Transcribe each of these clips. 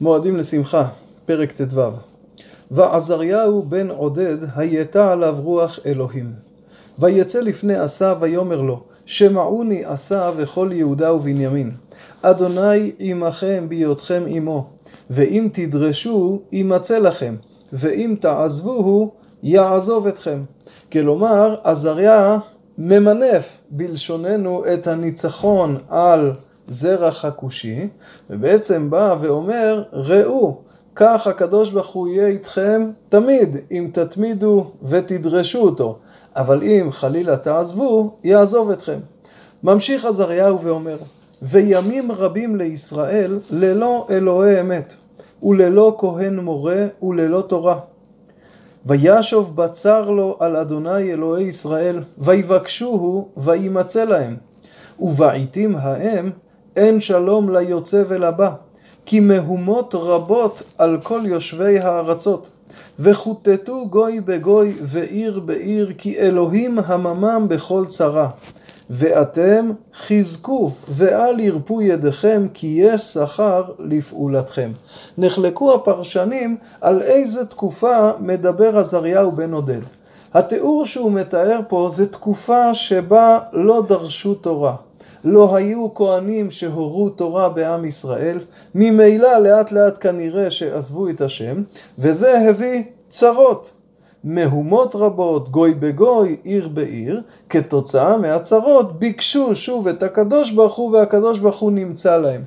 מועדים לשמחה, פרק ט"ו. ועזריהו בן עודד הייתה עליו רוח אלוהים. ויצא לפני עשה ויאמר לו, שמעוני עשה וכל יהודה ובנימין. אדוני עמכם בהיותכם עמו, ואם תדרשו ימצא לכם, ואם תעזבוהו יעזוב אתכם. כלומר, עזריה ממנף בלשוננו את הניצחון על זרח הכושי, ובעצם בא ואומר, ראו, כך הקדוש ברוך הוא יהיה איתכם תמיד, אם תתמידו ותדרשו אותו, אבל אם חלילה תעזבו, יעזוב אתכם. ממשיך עזריהו ואומר, וימים רבים לישראל ללא אלוהי אמת, וללא כהן מורה, וללא תורה. וישוב בצר לו על אדוני אלוהי ישראל, ויבקשוהו, וימצא להם. ובעיתים ההם אין שלום ליוצא ולבא, כי מהומות רבות על כל יושבי הארצות. וכותתו גוי בגוי ועיר בעיר, כי אלוהים הממם בכל צרה. ואתם חזקו ואל ירפו ידיכם, כי יש שכר לפעולתכם. נחלקו הפרשנים על איזה תקופה מדבר עזריהו בן עודד. התיאור שהוא מתאר פה זה תקופה שבה לא דרשו תורה. לא היו כהנים שהורו תורה בעם ישראל, ממילא לאט לאט כנראה שעזבו את השם, וזה הביא צרות. מהומות רבות, גוי בגוי, עיר בעיר, כתוצאה מהצרות ביקשו שוב את הקדוש ברוך הוא והקדוש ברוך הוא נמצא להם.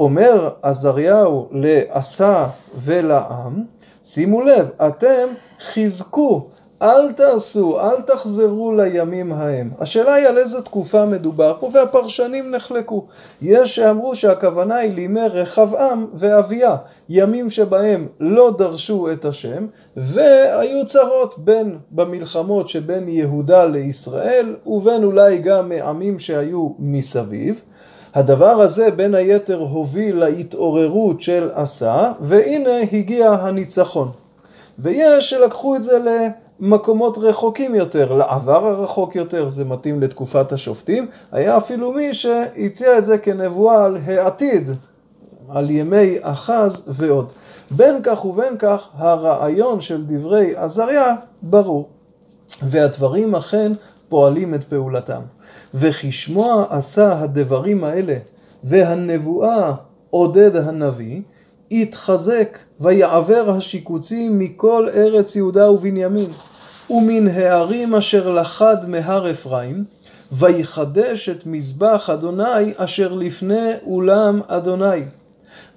אומר עזריהו לעשה ולעם, שימו לב, אתם חזקו אל תעשו, אל תחזרו לימים ההם. השאלה היא על איזה תקופה מדובר פה, והפרשנים נחלקו. יש שאמרו שהכוונה היא לימי רחבעם ואביה, ימים שבהם לא דרשו את השם, והיו צרות בין במלחמות שבין יהודה לישראל, ובין אולי גם מעמים שהיו מסביב. הדבר הזה בין היתר הוביל להתעוררות של עשה, והנה הגיע הניצחון. ויש שלקחו את זה ל... מקומות רחוקים יותר, לעבר הרחוק יותר, זה מתאים לתקופת השופטים. היה אפילו מי שהציע את זה כנבואה על העתיד, על ימי אחז ועוד. בין כך ובין כך, הרעיון של דברי עזריה ברור. והדברים אכן פועלים את פעולתם. וכשמוע עשה הדברים האלה, והנבואה עודד הנביא, התחזק ויעבר השיקוצים מכל ארץ יהודה ובנימין. ומן הערים אשר לחד מהר אפרים, ויחדש את מזבח אדוני אשר לפני אולם אדוני.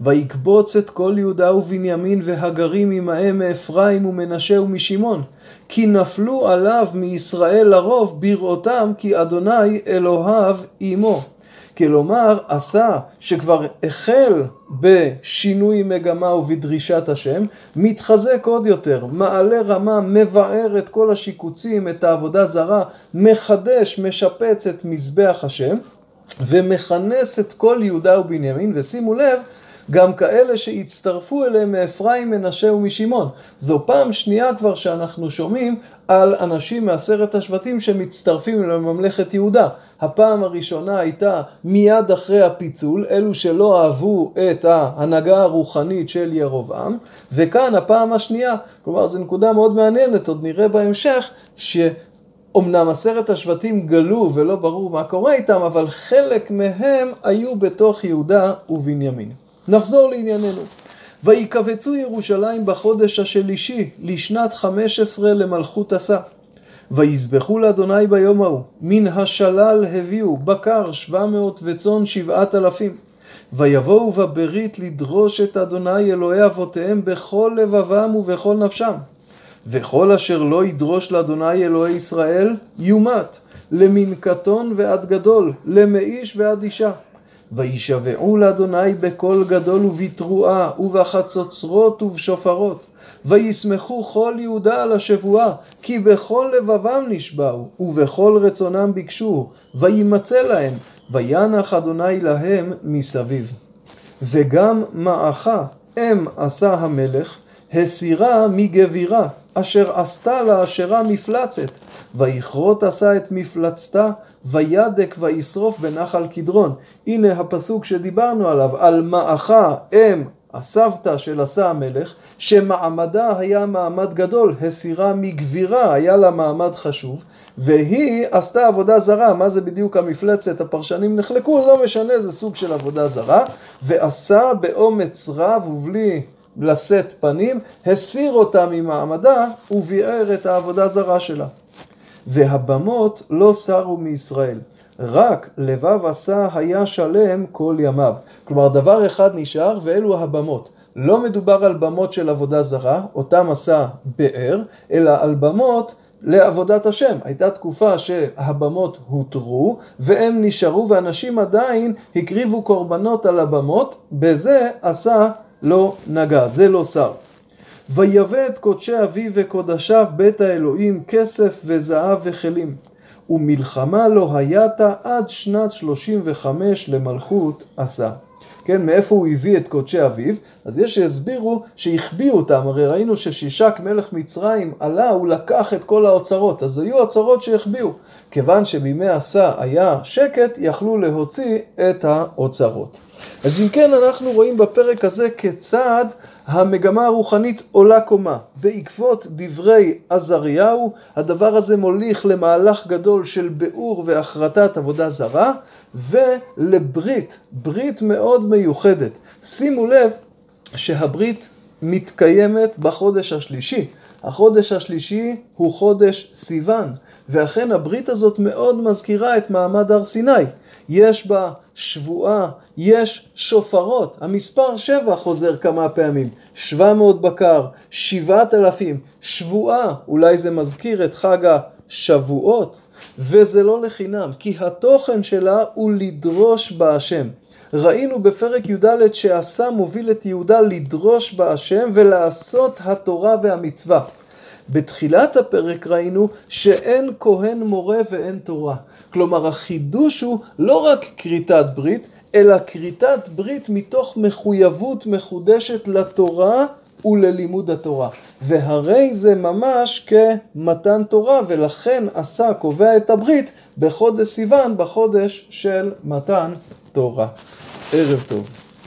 ויקבוץ את כל יהודה ובנימין והגרים עמהם מאפרים ומנשה ומשמעון, כי נפלו עליו מישראל לרוב בראותם כי אדוני אלוהיו עמו. כלומר, עשה שכבר החל בשינוי מגמה ובדרישת השם, מתחזק עוד יותר, מעלה רמה, מבאר את כל השיקוצים, את העבודה זרה, מחדש, משפץ את מזבח השם, ומכנס את כל יהודה ובנימין, ושימו לב, גם כאלה שהצטרפו אליהם מאפרים, מנשה ומשמעון. זו פעם שנייה כבר שאנחנו שומעים על אנשים מעשרת השבטים שמצטרפים לממלכת יהודה. הפעם הראשונה הייתה מיד אחרי הפיצול, אלו שלא אהבו את ההנהגה הרוחנית של ירובעם, וכאן הפעם השנייה, כלומר זו נקודה מאוד מעניינת, עוד נראה בהמשך, ש... אמנם עשרת השבטים גלו ולא ברור מה קורה איתם, אבל חלק מהם היו בתוך יהודה ובנימין. נחזור לענייננו. ויקבצו ירושלים בחודש השלישי לשנת חמש עשרה למלכות עשה. ויזבחו לאדוני ביום ההוא, מן השלל הביאו בקר שבע מאות וצאן שבעת אלפים. ויבואו בברית לדרוש את אדוני אלוהי אבותיהם בכל לבבם ובכל נפשם. וכל אשר לא ידרוש לאדוני אלוהי ישראל, יומת, למין קטון ועד גדול, למאיש ועד אישה. וישבעו לאדוני בקול גדול ובתרועה ובחצוצרות ובשופרות. וישמחו כל יהודה על השבועה, כי בכל לבבם נשבעו, ובכל רצונם ביקשו, וימצא להם, וינח אדוני להם מסביב. וגם מעכה אם עשה המלך, הסירה מגבירה, אשר עשתה לה אשרה מפלצת, ויכרות עשה את מפלצתה, וידק וישרוף בנחל קדרון. הנה הפסוק שדיברנו עליו, על מעכה אם הסבתא של עשה המלך, שמעמדה היה מעמד גדול, הסירה מגבירה, היה לה מעמד חשוב, והיא עשתה עבודה זרה, מה זה בדיוק המפלצת, הפרשנים נחלקו, לא משנה, זה סוג של עבודה זרה, ועשה באומץ רב ובלי לשאת פנים, הסיר אותה ממעמדה וביער את העבודה זרה שלה. והבמות לא סרו מישראל. רק לבב עשה היה שלם כל ימיו. כלומר, דבר אחד נשאר ואלו הבמות. לא מדובר על במות של עבודה זרה, אותם עשה באר, אלא על במות לעבודת השם. הייתה תקופה שהבמות הותרו, והם נשארו, ואנשים עדיין הקריבו קורבנות על הבמות, בזה עשה לא נגע, זה לא שר. ויבא את קודשי אביו וקודשיו בית האלוהים כסף וזהב וכלים. ומלחמה לא הייתה עד שנת שלושים וחמש למלכות עשה. כן, מאיפה הוא הביא את קודשי אביו? אז יש שהסבירו שהחביאו אותם, הרי ראינו ששישק מלך מצרים עלה, הוא לקח את כל האוצרות, אז היו אוצרות שהחביאו. כיוון שבימי עשה היה שקט, יכלו להוציא את האוצרות. אז אם כן, אנחנו רואים בפרק הזה כיצד המגמה הרוחנית עולה קומה. בעקבות דברי עזריהו, הדבר הזה מוליך למהלך גדול של ביאור והחרטת עבודה זרה, ולברית, ברית מאוד מיוחדת. שימו לב שהברית מתקיימת בחודש השלישי. החודש השלישי הוא חודש סיוון, ואכן הברית הזאת מאוד מזכירה את מעמד הר סיני. יש בה שבועה, יש שופרות, המספר שבע חוזר כמה פעמים, שבע מאות בקר, שבעת אלפים, שבועה, אולי זה מזכיר את חג השבועות, וזה לא לחינם, כי התוכן שלה הוא לדרוש בהשם. ראינו בפרק י"ד שעשה מוביל את יהודה לדרוש בהשם ולעשות התורה והמצווה. בתחילת הפרק ראינו שאין כהן מורה ואין תורה. כלומר החידוש הוא לא רק כריתת ברית, אלא כריתת ברית מתוך מחויבות מחודשת לתורה וללימוד התורה. והרי זה ממש כמתן תורה, ולכן עשה קובע את הברית בחודש סיוון, בחודש של מתן תורה. ערב טוב.